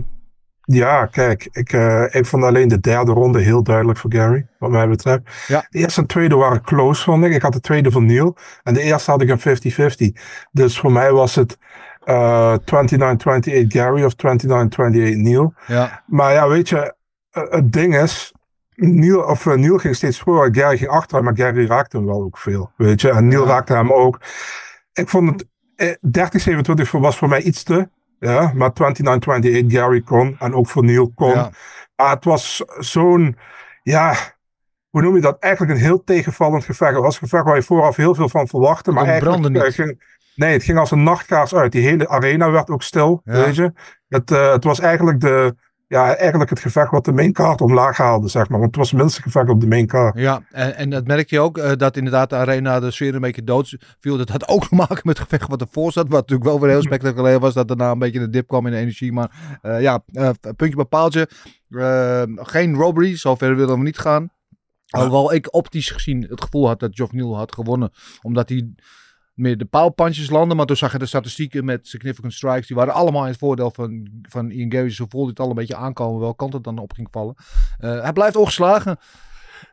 ja, kijk, ik, eh, ik vond alleen de derde ronde heel duidelijk voor Gary, wat mij betreft. Ja. De eerste en tweede waren close, vond ik. Ik had de tweede van Neil en de eerste had ik een 50-50. Dus voor mij was het eh 29-28 Gary of 29-28 Neil. Ja, Maar ja, weet je, eh, het ding is, Neil, of, Neil ging steeds voor, Gary ging achteruit, maar Gary raakte hem wel ook veel, weet je. En Neil Ja. raakte hem ook. Ik vond het, eh, 30-27 voor- was voor mij iets te, ja, maar 29-28 Gary kon en ook voor Neil kon. ja. Maar het was zo'n, ja, hoe noem je dat? Eigenlijk een heel tegenvallend gevecht. Het was een gevecht waar je vooraf heel veel van verwachtte. Maar eigenlijk eh, niet. ging, Nee, het ging als een nachtkaars uit. Die hele arena werd ook stil, Ja. weet je. Het, eh, het was eigenlijk, de, ja, eigenlijk het gevecht wat de maincard omlaag haalde, zeg maar. Want het was het minste gevecht op de maincard. Ja, en, en dat merk je ook, eh, dat inderdaad de arena de sfeer een beetje dood viel. Dat had ook te maken met het gevecht wat ervoor zat. Wat natuurlijk wel weer heel spectaculair was, dat daarna een beetje een dip kwam in de energie. Maar eh, ja, eh, puntje bij paaltje. Eh, geen robbery, zover willen we niet gaan. Alhoewel ik optisch gezien het gevoel had dat Geoff Neal had gewonnen. Omdat hij meer de paalpantjes landde. Maar toen zag je de statistieken met significant strikes. Die waren allemaal in het voordeel van, van Ian Gary. Zo voelde het al een beetje aankomen welke kant het dan op ging vallen. Eh, hij blijft ongeslagen.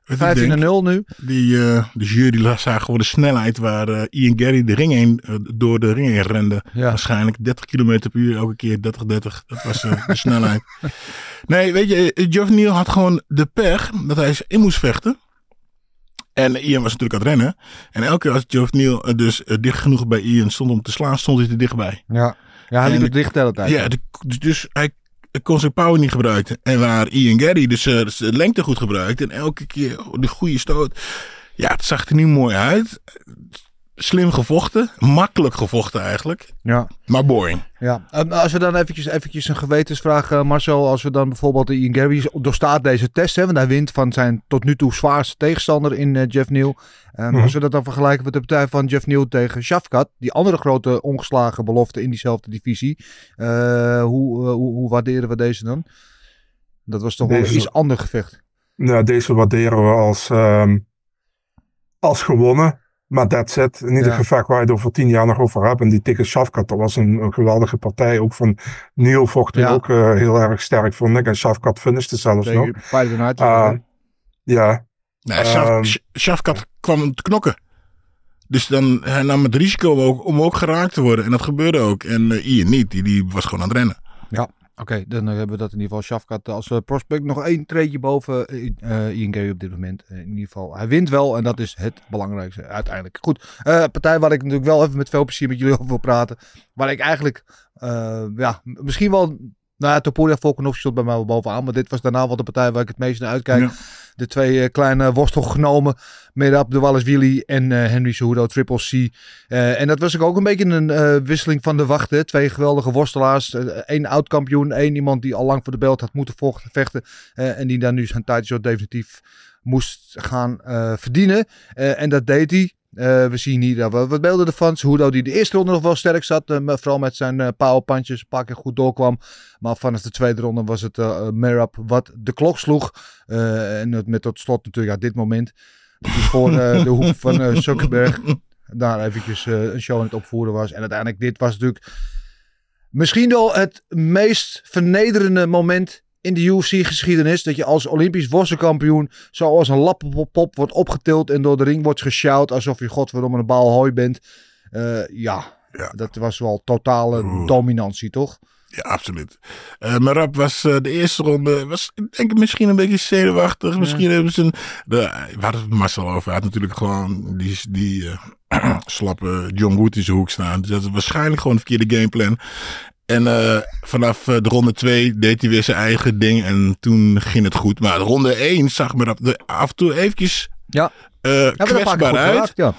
Wat ik 15-0 denk, nu. Die, eh, de jury zagen gewoon de snelheid waar eh, Ian Gary de ring heen, door de ring heen rende. Ja. Waarschijnlijk 30 km per uur, elke keer 30-30. Dat was de snelheid. Nee, weet je, Geoff Neal had gewoon de pech dat hij in moest vechten. En Ian was natuurlijk aan het rennen. En elke keer als Geoff Neal eh, dus eh, dicht genoeg bij Ian stond om te slaan, stond hij er dichtbij. Ja, ja hij liep En het dicht de hele tijd. Ja, de- dus- dus hij kon zijn power niet gebruiken. En waar Ian Gary dus eh, zijn lengte goed gebruikt. En elke keer de goede stoot. Ja, het zag er niet mooi uit. Slim gevochten. Makkelijk gevochten eigenlijk. ja. Maar boring. ja. Als we dan eventjes, eventjes een gewetensvraag, eh, Marcel. Als we dan bijvoorbeeld Ian Gary doorstaat deze test. Hè, want hij wint van zijn tot nu toe zwaarste tegenstander in eh, Jeff Neal. Ehm, Mhm. Als we dat dan vergelijken met de partij van Jeff Neal tegen Shafkat. Die andere grote ongeslagen belofte in diezelfde divisie. eh, hoe, hoe, hoe waarderen we deze dan? Dat was toch wel Deze- iets ander gevecht. Nou, deze waarderen we als, ehm, als gewonnen. Maar that's it. In ieder Ja. geval waar je het over tien jaar nog over hebt. En die Tikke Shafkat, dat was een, een geweldige partij. Ook van Neil vocht hij Ja. ook eh, heel erg sterk, vond ik. En Shafkat finishte zelfs nog. Tegen. Ah, ja, Nou, Shaf- Ehm. Shafkat kwam te knokken. Dus dan hij nam het risico om ook, om ook geraakt te worden. En dat gebeurde ook. En eh, Ian niet. Die, die was gewoon aan het rennen. Oké, dan eh, hebben we dat in ieder geval. Shafkat als eh, prospect nog één treedje boven eh, eh, Ian Gary op dit moment. Eh, in ieder geval, hij wint wel en dat is het belangrijkste uiteindelijk. Goed, eh, partij waar ik natuurlijk wel even met veel plezier met jullie over wil praten. Waar ik eigenlijk, eh, ja, misschien wel... Nou ja, Topuria Volkanovski stond bij mij wel bovenaan. Maar dit was daarna wel de partij waar ik het meest naar uitkijk. Ja. De twee eh, kleine worstelgenomen. Merab de Wallace en eh, Henry Cejudo, Triple C. Eh, en dat was ook een beetje een wisseling van de wachten. Twee geweldige worstelaars. Eén oud kampioen, één iemand die al lang voor de belt had moeten vochten, vechten. en die dan nu zijn tijd zo definitief moest gaan verdienen. En dat deed hij. Eh, we zien hier we wat beelden ervan. Cejudo die de eerste ronde nog wel sterk zat. maar vooral met zijn powerpunches een paar keer goed doorkwam. Maar vanaf de tweede ronde was het Merab wat de klok sloeg. En het met tot slot natuurlijk ja, dit moment. Voor de hoek van Zuckerberg daar eventjes een show aan het opvoeren was. En uiteindelijk dit was natuurlijk misschien wel het meest vernederende moment in de UFC-geschiedenis. Dat je als Olympisch worstenkampioen zoals een lappenpop wordt opgetild en door de ring wordt geshout alsof je godverdomme een baal hooi bent. Eh, ja, Ja. dat was wel totale Oeh. dominantie, toch? Ja, absoluut. Eh Marab was eh, de eerste ronde, was ik denk misschien een beetje zenuwachtig. Misschien hebben ze een, de, hadden het Marcel over. Had natuurlijk gewoon die, die slappe John Wood in zijn hoek staan. Dus dat is waarschijnlijk gewoon een verkeerde gameplan. En eh, vanaf eh, de ronde 2 deed hij weer zijn eigen ding en toen ging het goed. Maar de ronde 1 zag Marab er af en toe eventjes Ja. eh, kwetsbaar uit. geraakt, ja.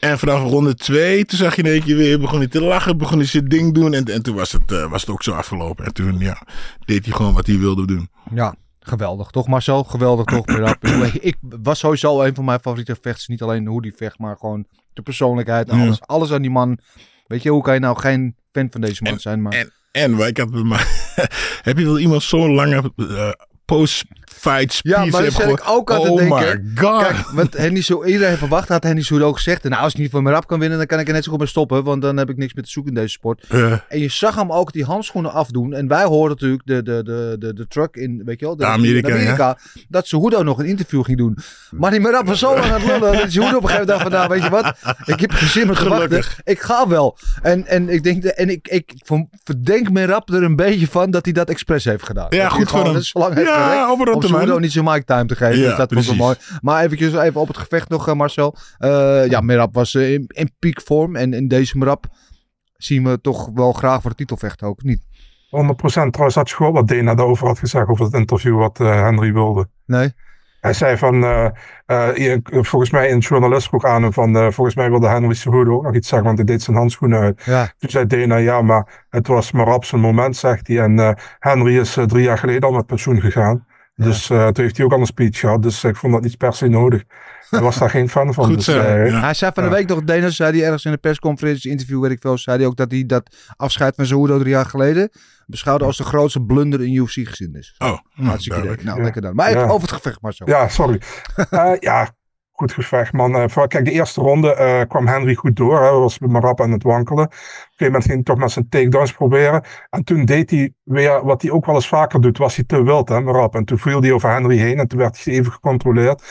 En vanaf ronde 2, toen zag je in één keer weer, begon hij te lachen, begon hij zijn ding doen. En, en toen was het, was het ook zo afgelopen. En toen ja, deed hij gewoon wat hij wilde doen. Ja, geweldig toch Marcel? Geweldig toch? Ik, was sowieso een van mijn favoriete vechters. Niet alleen hoe die vecht, maar gewoon de persoonlijkheid. en Ja. Alles, alles aan die man. Weet je, hoe kan je nou geen fan van deze man zijn? Maar... En, en ik had maar, heb je wel iemand zo'n lange eh, post-fight speech Ja, maar dat zit ik ook te oh denken. my god. Kijk, wat Henry zo iedereen verwacht, had Soer ook gezegd. Nou, als ik niet van Merab kan winnen, dan kan ik er net zo goed mee stoppen. Want dan heb ik niks meer te zoeken in deze sport. Eh, En je zag hem ook die handschoenen afdoen. En wij hoorden natuurlijk de, de, de, de, de truck in, weet je wel, de, Amerika, in dat Cejudo nog een interview ging doen. Maar die Merab was zo lang aan het lullen. Dat Cejudo op een gegeven moment dacht van, nou, weet je wat? Ik heb geen zin meer te wachten. Gelukkig. Ik ga wel. En, en ik denk, en ik, ik verdenk Merab er een beetje van dat hij dat expres heeft gedaan. Ja, Dat hij goed voor gewoon hem. heeft Ja, een om termijn. Cejudo niet zijn mic time te geven. Ja, dus dat was wel mooi. precies. Maar eventjes even op het gevecht nog, eh, Marcel. Eh, ja, Merab was eh, in, in peak vorm. En in deze Merab zien we toch wel graag voor de titel vechten ook. Niet? 100%. Trouwens had je gehoord wat Dana daarover had gezegd over het interview wat eh, Henry wilde. Nee? Hij zei van, eh, eh, volgens mij een journalist vroeg aan hem van, eh, volgens mij wilde Henry Cejudo ook nog iets zeggen, want hij deed zijn handschoenen uit. Ja. Toen zei Dana, ja, maar het was maar op zijn moment, zegt hij. En eh, Henry is drie jaar geleden al met pensioen gegaan. Dus eh, toen heeft hij ook al een speech gehad, dus ik vond dat niet per se nodig. Hij was daar geen fan van. Goed dus, zo. eh, Ja. Hij zei van de Ja. week nog, Dana zei hij ergens in een persconferentie, interview weet ik veel, zei hij ook dat hij dat afscheid van Cejudo drie jaar geleden beschouwde als de grootste blunder in UFC-geschiedenis. Oh, nou, Hartstikke duidelijk. idee. Nou, Ja. lekker dan. Maar even Ja. over het gevecht maar zo. Ja, sorry. Eh, ja, goed gevecht, man. Voor- kijk, de eerste ronde eh, kwam Henry goed door. Hij was met Marab aan het wankelen. Op een gegeven moment ging hij toch met zijn takedowns proberen. En toen deed hij weer wat hij ook wel eens vaker doet. Was hij te wild, hè, Marab. En toen viel hij over Henry heen en toen werd hij even gecontroleerd.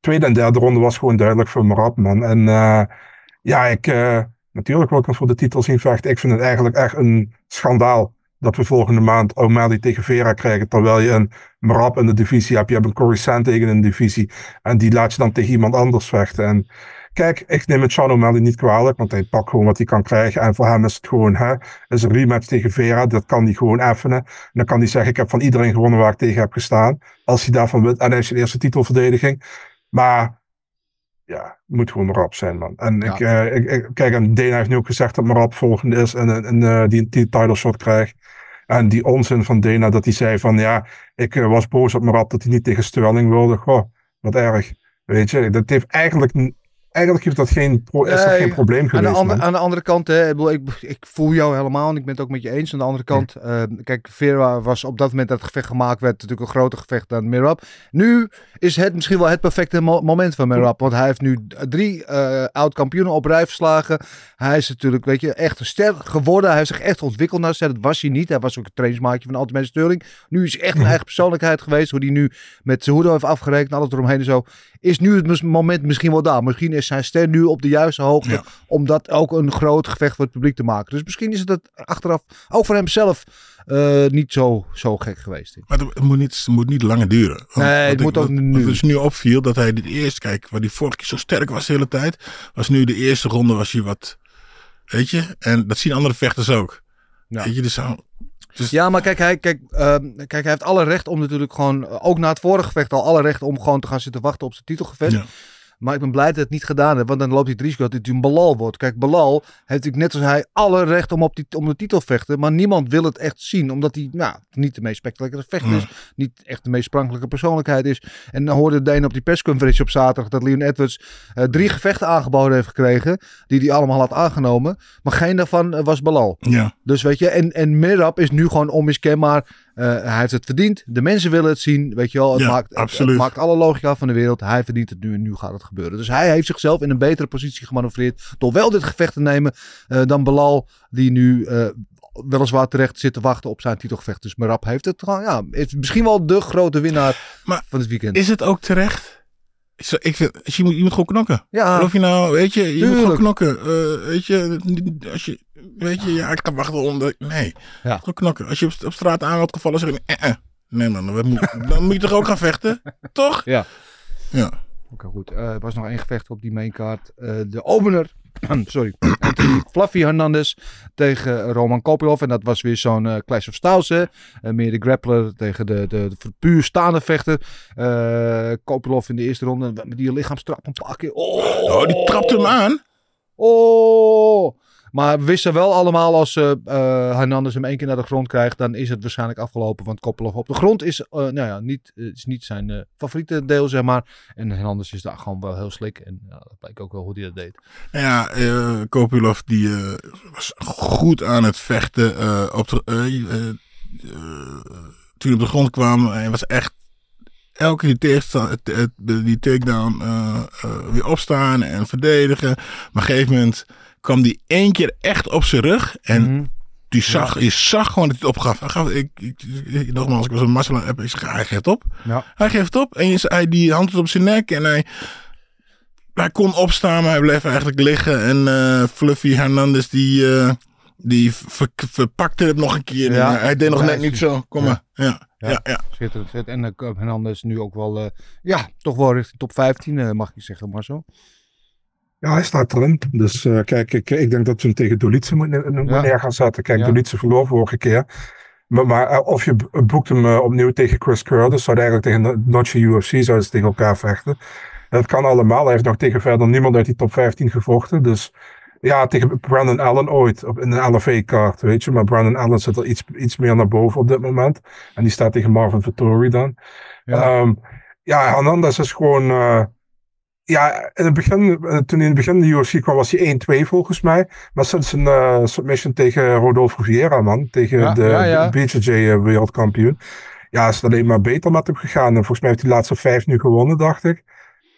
Tweede en derde ronde was gewoon duidelijk voor Marab, man. En eh, ja, ik... natuurlijk wil ik hem voor de titel zien. Ik vind het eigenlijk echt een schandaal dat we volgende maand O'Malley tegen Vera krijgen. Terwijl je een Marab in de divisie hebt. Je hebt een Corey in de divisie. En die laat je dan tegen iemand anders vechten. En kijk, ik neem het Sean O'Malley niet kwalijk. Want hij pakt gewoon wat hij kan krijgen. En voor hem is het gewoon, hè, is een rematch tegen Vera. Dat kan hij gewoon effenen. En dan kan hij zeggen, ik heb van iedereen gewonnen waar ik tegen heb gestaan. Als hij daarvan wint. En hij is zijn eerste titelverdediging. Maar ja, moet gewoon Marab zijn, man. En Ja. ik, eh, ik, ik- kijk, en Dana heeft nu ook gezegd dat Marab volgende is en, eh, die, die title shot krijgt. En die onzin van Dana dat hij zei van ja, ik eh, was boos op Marab dat hij niet tegen Sterling wilde. Goh, wat erg. Weet je, dat heeft eigenlijk, eigenlijk heeft dat geen, pro- is dat Nee, geen probleem Aan de, geweest. andere, aan de andere kant, hè, ik, bedoel, ik, ik voel jou helemaal en ik ben het ook met je eens. Aan de andere kant, eh, kijk, Vera was op dat moment dat het gevecht gemaakt werd natuurlijk een groter gevecht dan Mirab. Nu is het misschien wel het perfecte mo- moment van Mirab, want hij heeft nu drie eh oud-kampioenen op rij verslagen. Hij is natuurlijk, weet je, echt een ster geworden. Hij heeft zich echt ontwikkeld naar ster. Dat was hij niet. Hij was ook een trainingsmaatje van Ultimate Sterling. Nu is echt een eigen persoonlijkheid geweest. Hoe hij nu met Cejudo heeft afgerekend, alles eromheen en zo. Is nu het moment misschien wel daar. Misschien is zijn ster nu op de juiste hoogte Ja. om dat ook een groot gevecht voor het publiek te maken. Dus misschien is het achteraf ook voor hemzelf eh, niet zo, zo gek geweest. Maar het moet niet, het moet niet langer duren. Want- Nee, het moet ook wat- nu. Wat dus nu opviel, dat hij dit eerst, kijk, waar die vorige keer zo sterk was de hele tijd, was nu de eerste ronde was hij wat, weet je, en dat zien andere vechters ook. Ja. Weet je, dus zo, dus, Ja, maar kijk hij, kijk, ehm, kijk, hij heeft alle recht om natuurlijk gewoon, ook na het vorige gevecht al, alle recht om gewoon te gaan zitten wachten op zijn titelgevecht. Ja. Maar ik ben blij dat het niet gedaan heeft, want dan loopt hij het risico dat het een Balal wordt. Kijk, Balal heeft natuurlijk net als hij alle recht om op die, om de titel te vechten, maar niemand wil het echt zien, omdat hij nou, niet de meest spectaculaire vechter is, niet echt de meest sprankelijke persoonlijkheid is. En dan hoorde Dane op die persconferentie op zaterdag dat Leon Edwards eh, drie gevechten aangeboden heeft gekregen, die hij allemaal had aangenomen, maar geen daarvan eh, was Balal. ja. Dus weet je, en, en Mirab is nu gewoon onmiskenbaar. Eh, hij heeft het verdiend. De mensen willen het zien. Weet je wel, het, Ja, maakt, het- het, absoluut. maakt alle logica van de wereld. Hij verdient het nu en nu gaat het gebeuren. Dus hij heeft zichzelf in een betere positie gemanoeuvreerd. Door wel dit gevecht te nemen eh, dan Belal, die nu eh, weliswaar terecht zit te wachten op zijn titelgevecht. Dus Mirab heeft het gewoon, ja, is misschien wel de grote winnaar Maar van het weekend. Is het ook terecht? Ik vind, je, moet, je moet gewoon knokken. ja, Of je nou, weet je, je moet gewoon knokken. Eh, weet je, als je, weet je, ja, ik ga wachten onder. Nee, Ja. gewoon knokken. Als je op, op straat aan wordt gevallen, zeg je, eh, eh. nee man, dan moet, dan moet je toch ook gaan vechten? Toch? Ja. Ja. Oké, goed. Eh, er was nog één gevecht op die mainkaart. Eh, de opener. Sorry. Anthony Fluffy Hernandez tegen Roman Kopilov. En dat was weer zo'n eh, Clash of Styles. Hè? Eh, meer de grappler tegen de, de, de puur staande vechter. Eh Kopilov in de eerste ronde. Met die lichaamstrap een paar keer. Oh, Oh, die trapt hem aan. Oh. Maar we wisten wel allemaal als eh, Hernandez hem één keer naar de grond krijgt, dan is het waarschijnlijk afgelopen. Want Kopilov op de grond is, eh, nou ja, niet, is niet zijn favoriete deel, zeg maar. En Hernandez is daar gewoon wel heel slik. En dat blijkt ook wel hoe hij dat deed. Nou Ja, Kopilov die was goed aan het vechten. op de, toen hij op de grond kwam, hij was echt elke die, die takedown weer opstaan en verdedigen. Maar op een gegeven moment kwam die één keer echt op zijn rug. En Mhm. die zag, je zag gewoon dat hij het opgaf. Hij gaf, ik, ik, ik- nogmaals, ik was een Marcel aan ik zeg, hij geeft op. Ja. Hij geeft op en je, hij die hand op zijn nek en hij, hij kon opstaan, maar hij bleef eigenlijk liggen. En eh, Fluffy Hernandez die, eh, die ver- verpakte het nog een keer. En, hij deed nog net niet zo. Kom Ja. maar. Ja, Ja. ja, ja. Schitterend. En uh, Hernandez nu ook wel, ja, toch wel richting top 15, eh, mag ik zeggen, Marcel. Ja, hij staat erin. Dus eh, kijk, ik, ik denk dat we hem tegen Dolice moeten, Ja. neer gaan zetten. Kijk, Ja. Dolice verloor vorige keer. Maar, maar eh, of je b- boekt hem eh, opnieuw tegen Chris Curtis, zou eigenlijk tegen No- Notch UFC zouden ze tegen elkaar vechten. Dat kan allemaal. Hij heeft nog tegen verder niemand uit die top 15 gevochten. Dus ja, tegen Brandon Allen ooit op in een LFA-kaart, weet je. Maar Brandon Allen zit er iets, iets meer naar boven op dit moment. En die staat tegen Marvin Vittori dan. Ja. Ja Hernandez is gewoon... eh, ja, in het begin, eh, toen hij in het begin de UFC kwam, was hij 1-2 volgens mij. Maar sinds een eh, submission tegen Rodolfo Vieira, man. Tegen Ja, de ja, ja. BJJ eh, wereldkampioen. Ja, is het alleen maar beter met hem gegaan. En volgens mij heeft hij de laatste vijf nu gewonnen, dacht ik.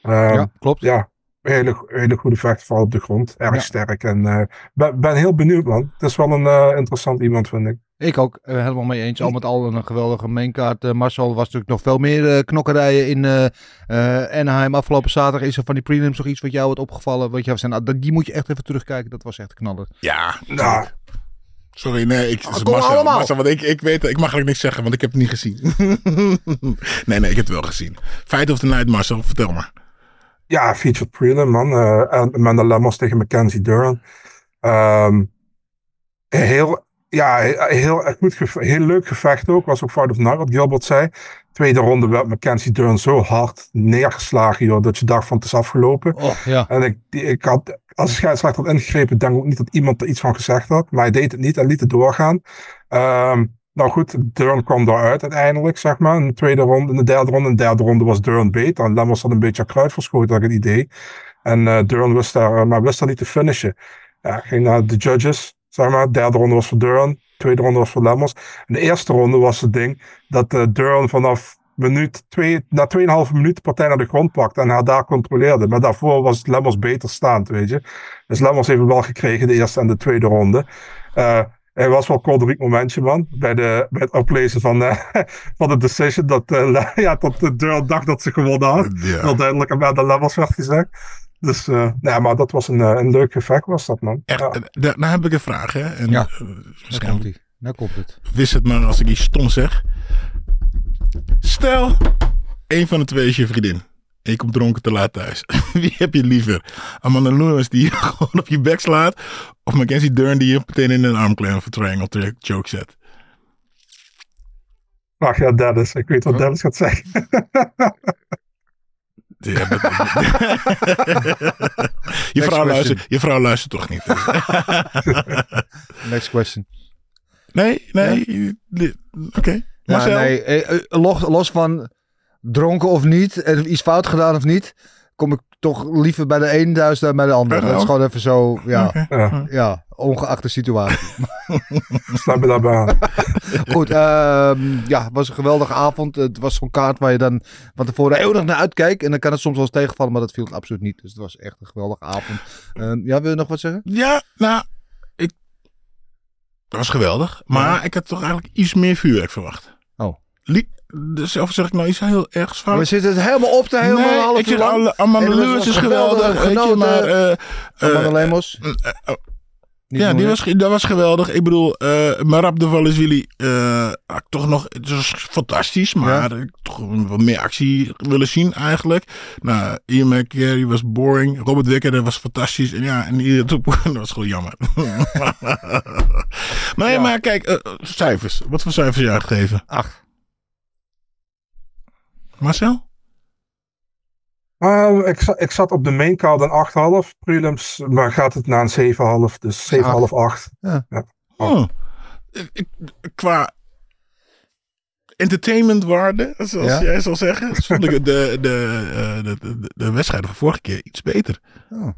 Ehm, ja, klopt. ja, hele, hele goede vecht, vooral op de grond. Erg Ja. sterk. En eh, ben, ben heel benieuwd, man. Het is wel een eh, interessant iemand, vind ik. Ik ook, eh, helemaal mee eens. Al met al een geweldige mainkaart. Marcel, was natuurlijk nog veel meer knokkerijen in eh eh, Anaheim afgelopen zaterdag. Is er van die prelims nog iets wat jou had opgevallen? Wat jij zei, nou, dat- die moet je echt even terugkijken. Dat was echt knaller. Ja, Nou, Sorry, nee, ik, kom Marcel, allemaal. Marcel, want ik, ik weet, ik mag eigenlijk niks zeggen, want ik heb het niet gezien. nee, nee, ik heb het wel gezien. Fight of the night, Marcel, vertel maar. Ja, featured prelim, man. Eh en Amanda Lemos tegen Mackenzie Dern. Ehm, heel, ja, heel, goed geve- heel leuk gevecht ook. Was ook Fight of Night, wat Gilbert zei. Tweede ronde werd Mackenzie Dern zo hard neergeslagen, joh, dat je dacht van het is afgelopen. Oh, ja. En ik, die- ik had, als de scheidsrechter had ingegrepen, denk ik ook niet dat iemand er iets van gezegd had. Maar hij deed het niet en liet het doorgaan. Ehm, nou goed, Durn kwam daaruit uiteindelijk, zeg maar. In de tweede ronde, in de derde ronde. In de derde ronde was Durn beter. En Lemmers had een beetje kruid verschoten, had ik het idee. En eh Durn wist daar, eh, maar wist daar niet te finishen. Ja, ging naar de judges, zeg maar. De derde ronde was voor Durn. De tweede ronde was voor Lemmers. En de eerste ronde was het ding dat eh Durn vanaf minuut twee, na 2,5 minuten de partij naar de grond pakte en haar daar controleerde. Maar daarvoor was Lemmers beter staand, weet je. Dus Lemmers heeft wel gekregen, de eerste en de tweede ronde. Eh er was wel een kolderiek momentje, man. Bij, de, bij het oplezen van, eh, van de decision. Dat, eh, ja, dat de deur dacht dat ze gewonnen had. Ja. Heel duidelijk aan de levels werd gezegd. Dus, eh nee, maar dat was een, eh, een leuk gevecht, was dat, man. Echt, Ja. eh, daar, daar heb ik een vraag, hè. En, Ja. eh, Daar komt misschien hij. Daar komt het. wist het maar als ik iets stom zeg. Stel, een van de twee is je vriendin. Je komt dronken te laat thuis. Wie heb je liever? Amanda Lewis die je gewoon op je bek slaat. Of Mackenzie Dern die je meteen in een armklem of een triangle tri- choke zet. Ach ja, Dennis. Ik weet wat Dennis gaat zeggen. Ja, dat- je, vrouw luistert, je vrouw luistert toch niet? dus. Next question. Nee, nee. Oké. Ja, Marcel? nee, eh, eh, los, los van dronken of niet, en iets fout gedaan of niet, kom ik toch liever bij de een thuis dan bij de ander. Dat is ook. gewoon even zo, ja. Ja, ja ongeacht de situatie. snap je daarbij aan. Goed, ehm, ja, het was een geweldige avond. Het was zo'n kaart waar je dan van tevoren heel erg naar uitkijkt. En dan kan het soms wel eens tegenvallen, maar dat viel het absoluut niet. Dus het was echt een geweldige avond. Ehm, ja, wil je nog wat zeggen? Ja, nou, ik... Dat was geweldig. Maar ik had toch eigenlijk iets meer vuurwerk verwacht. Oh. Lie- dus Zelf zeg ik nou iets heel ergs fout. We zitten het helemaal op te helemaal nee, half ik alle- Amanda was Lewis is geweldig, geweldig. Weet je, genoten. maar... Amanda Lemos. Niet ja, die was, dat was geweldig. Ik bedoel, eh Marab de Valliswili, eh ik toch nog, het was fantastisch, maar ik had toch wat meer actie willen zien eigenlijk. Nou, Ian McCary was boring, Robert Wicker was fantastisch en ja, en toe, dat was gewoon jammer. maar, maar kijk, cijfers. Wat voor cijfers jij gegeven? Acht. Marcel? Ah, ik, ik zat op de main card een 8,5 prelims, maar gaat het naar een 7,5, dus 7,5, 8. Oh. Ik- ik- qua entertainmentwaarde, zoals Ja. jij zal zeggen, vond ik de, de, eh, de, de, de wedstrijd van vorige keer iets beter. Oh.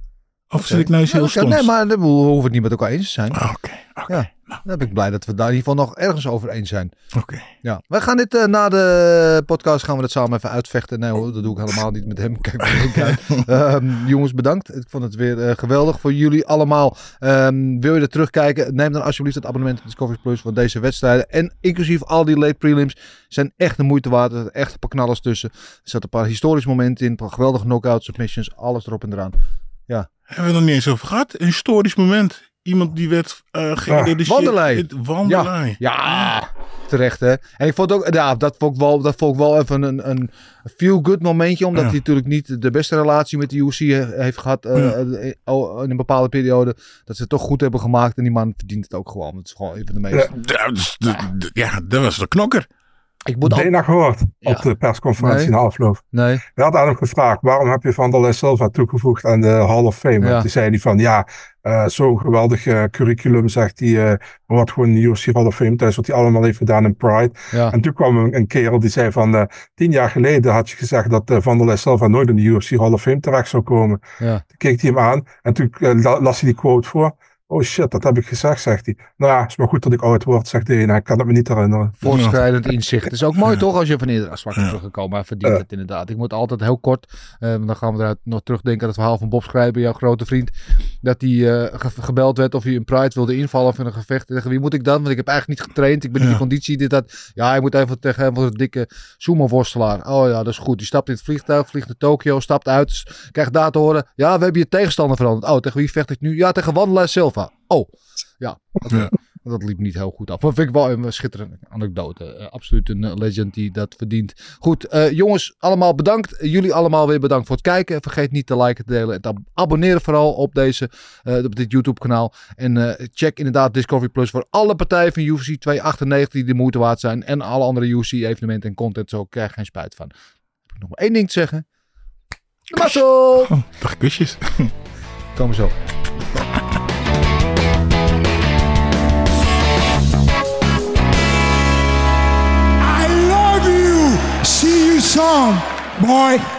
Of zit ik nou Ja, heel stoms? Nee, maar we hoeven het niet met elkaar eens te zijn. Ah, Oké, oké, Ja. Dan ben ik blij dat we daar in ieder geval nog ergens over eens zijn. oké. Ja, wij gaan dit eh, na de podcast gaan we het samen even uitvechten. Nee hoor, dat doe ik helemaal niet met hem. Kijk. Ehm, jongens, bedankt. Ik vond het weer eh, geweldig voor jullie allemaal. Ehm, wil je er terugkijken? Neem dan alsjeblieft het abonnement op Discovery Plus voor deze wedstrijden. En inclusief al die late prelims zijn echt de moeite waard. Er zitten echt een paar knallers tussen. Er zaten een paar historische momenten in. Een paar geweldige knockouts, submissions, alles erop en eraan. Hebben we het nog niet eens over gehad? Een historisch moment. iemand die werd uh, geïdentificeerd. Wanderlei. Wanderlei. Ja, terecht hè. En ik vond ook, ja, dat vond ik wel, dat vond ik wel even een, een feel-good momentje. Omdat Ja. hij natuurlijk niet de beste relatie met de UFC he- heeft gehad eh, Ja. eh, oh, in een bepaalde periode. Dat ze het toch goed hebben gemaakt. En die man verdient het ook gewoon. Het is gewoon een van de meest. Ja, de- de- ja, dat was de knokker. Ik moet al... Dana gehoord Ja. op de persconferentie Nee. na afloop. Nee. We hadden aan hem gevraagd, waarom heb je Vanderlei Silva toegevoegd aan de Hall of Fame? Ja. En Toen zei hij van, ja, eh, zo'n geweldig eh, curriculum, zegt hij, eh wat gewoon de UFC Hall of Fame thuis, wat hij allemaal heeft gedaan in Pride. Ja. En toen kwam een, een kerel die zei van, eh, tien jaar geleden had je gezegd dat Vanderlei Silva nooit in de UFC Hall of Fame terecht zou komen. Ja. Toen keek hij hem aan en toen la- las hij die quote voor. Oh shit, dat heb ik gezegd, zegt hij. Nou ja, het is maar goed dat ik oud word, zegt Dana. Ik kan het me niet herinneren. Voortschrijdend inzicht. Het is ook mooi toch als je van eerder zwart Ja. teruggekomen. Hij verdient Ja. het inderdaad. Ik moet altijd heel kort, eh, dan gaan we eruit nog terugdenken aan het verhaal van Bob Schrijber, jouw grote vriend. Dat hij eh, ge- gebeld werd of hij in Pride wilde invallen of in een gevecht. Tegen wie moet ik dan? Want ik heb eigenlijk niet getraind. Ik ben niet in Ja. conditie. Dit, dat. Ja, hij moet even tegen een van de dikke sumo-worstelaar. Oh ja, dat is goed. Die stapt in het vliegtuig, vliegt naar Tokio, stapt uit. s- Krijgt daar te horen. Ja, we hebben je tegenstander veranderd. Oh, tegen wie vecht ik nu? Ja, tegen Wanderlei Oh, ja. Ja. Dat liep niet heel goed af. Dat vind ik wel een schitterende anekdote. Eh, absoluut een eh, legend die dat verdient. Goed, eh, jongens, allemaal bedankt. Eh, jullie allemaal weer bedankt voor het kijken. Vergeet niet te liken, te delen en te ab- abonneren vooral op, deze, eh, op dit YouTube kanaal. En eh, check inderdaad Discovery Plus voor alle partijen van UFC 298 die de moeite waard zijn. En alle andere UFC evenementen en content. Zo krijg je geen spijt van. Heb ik nog maar één ding te zeggen. Mazzel! Oh, dag kusjes. Komen zo. song, boy.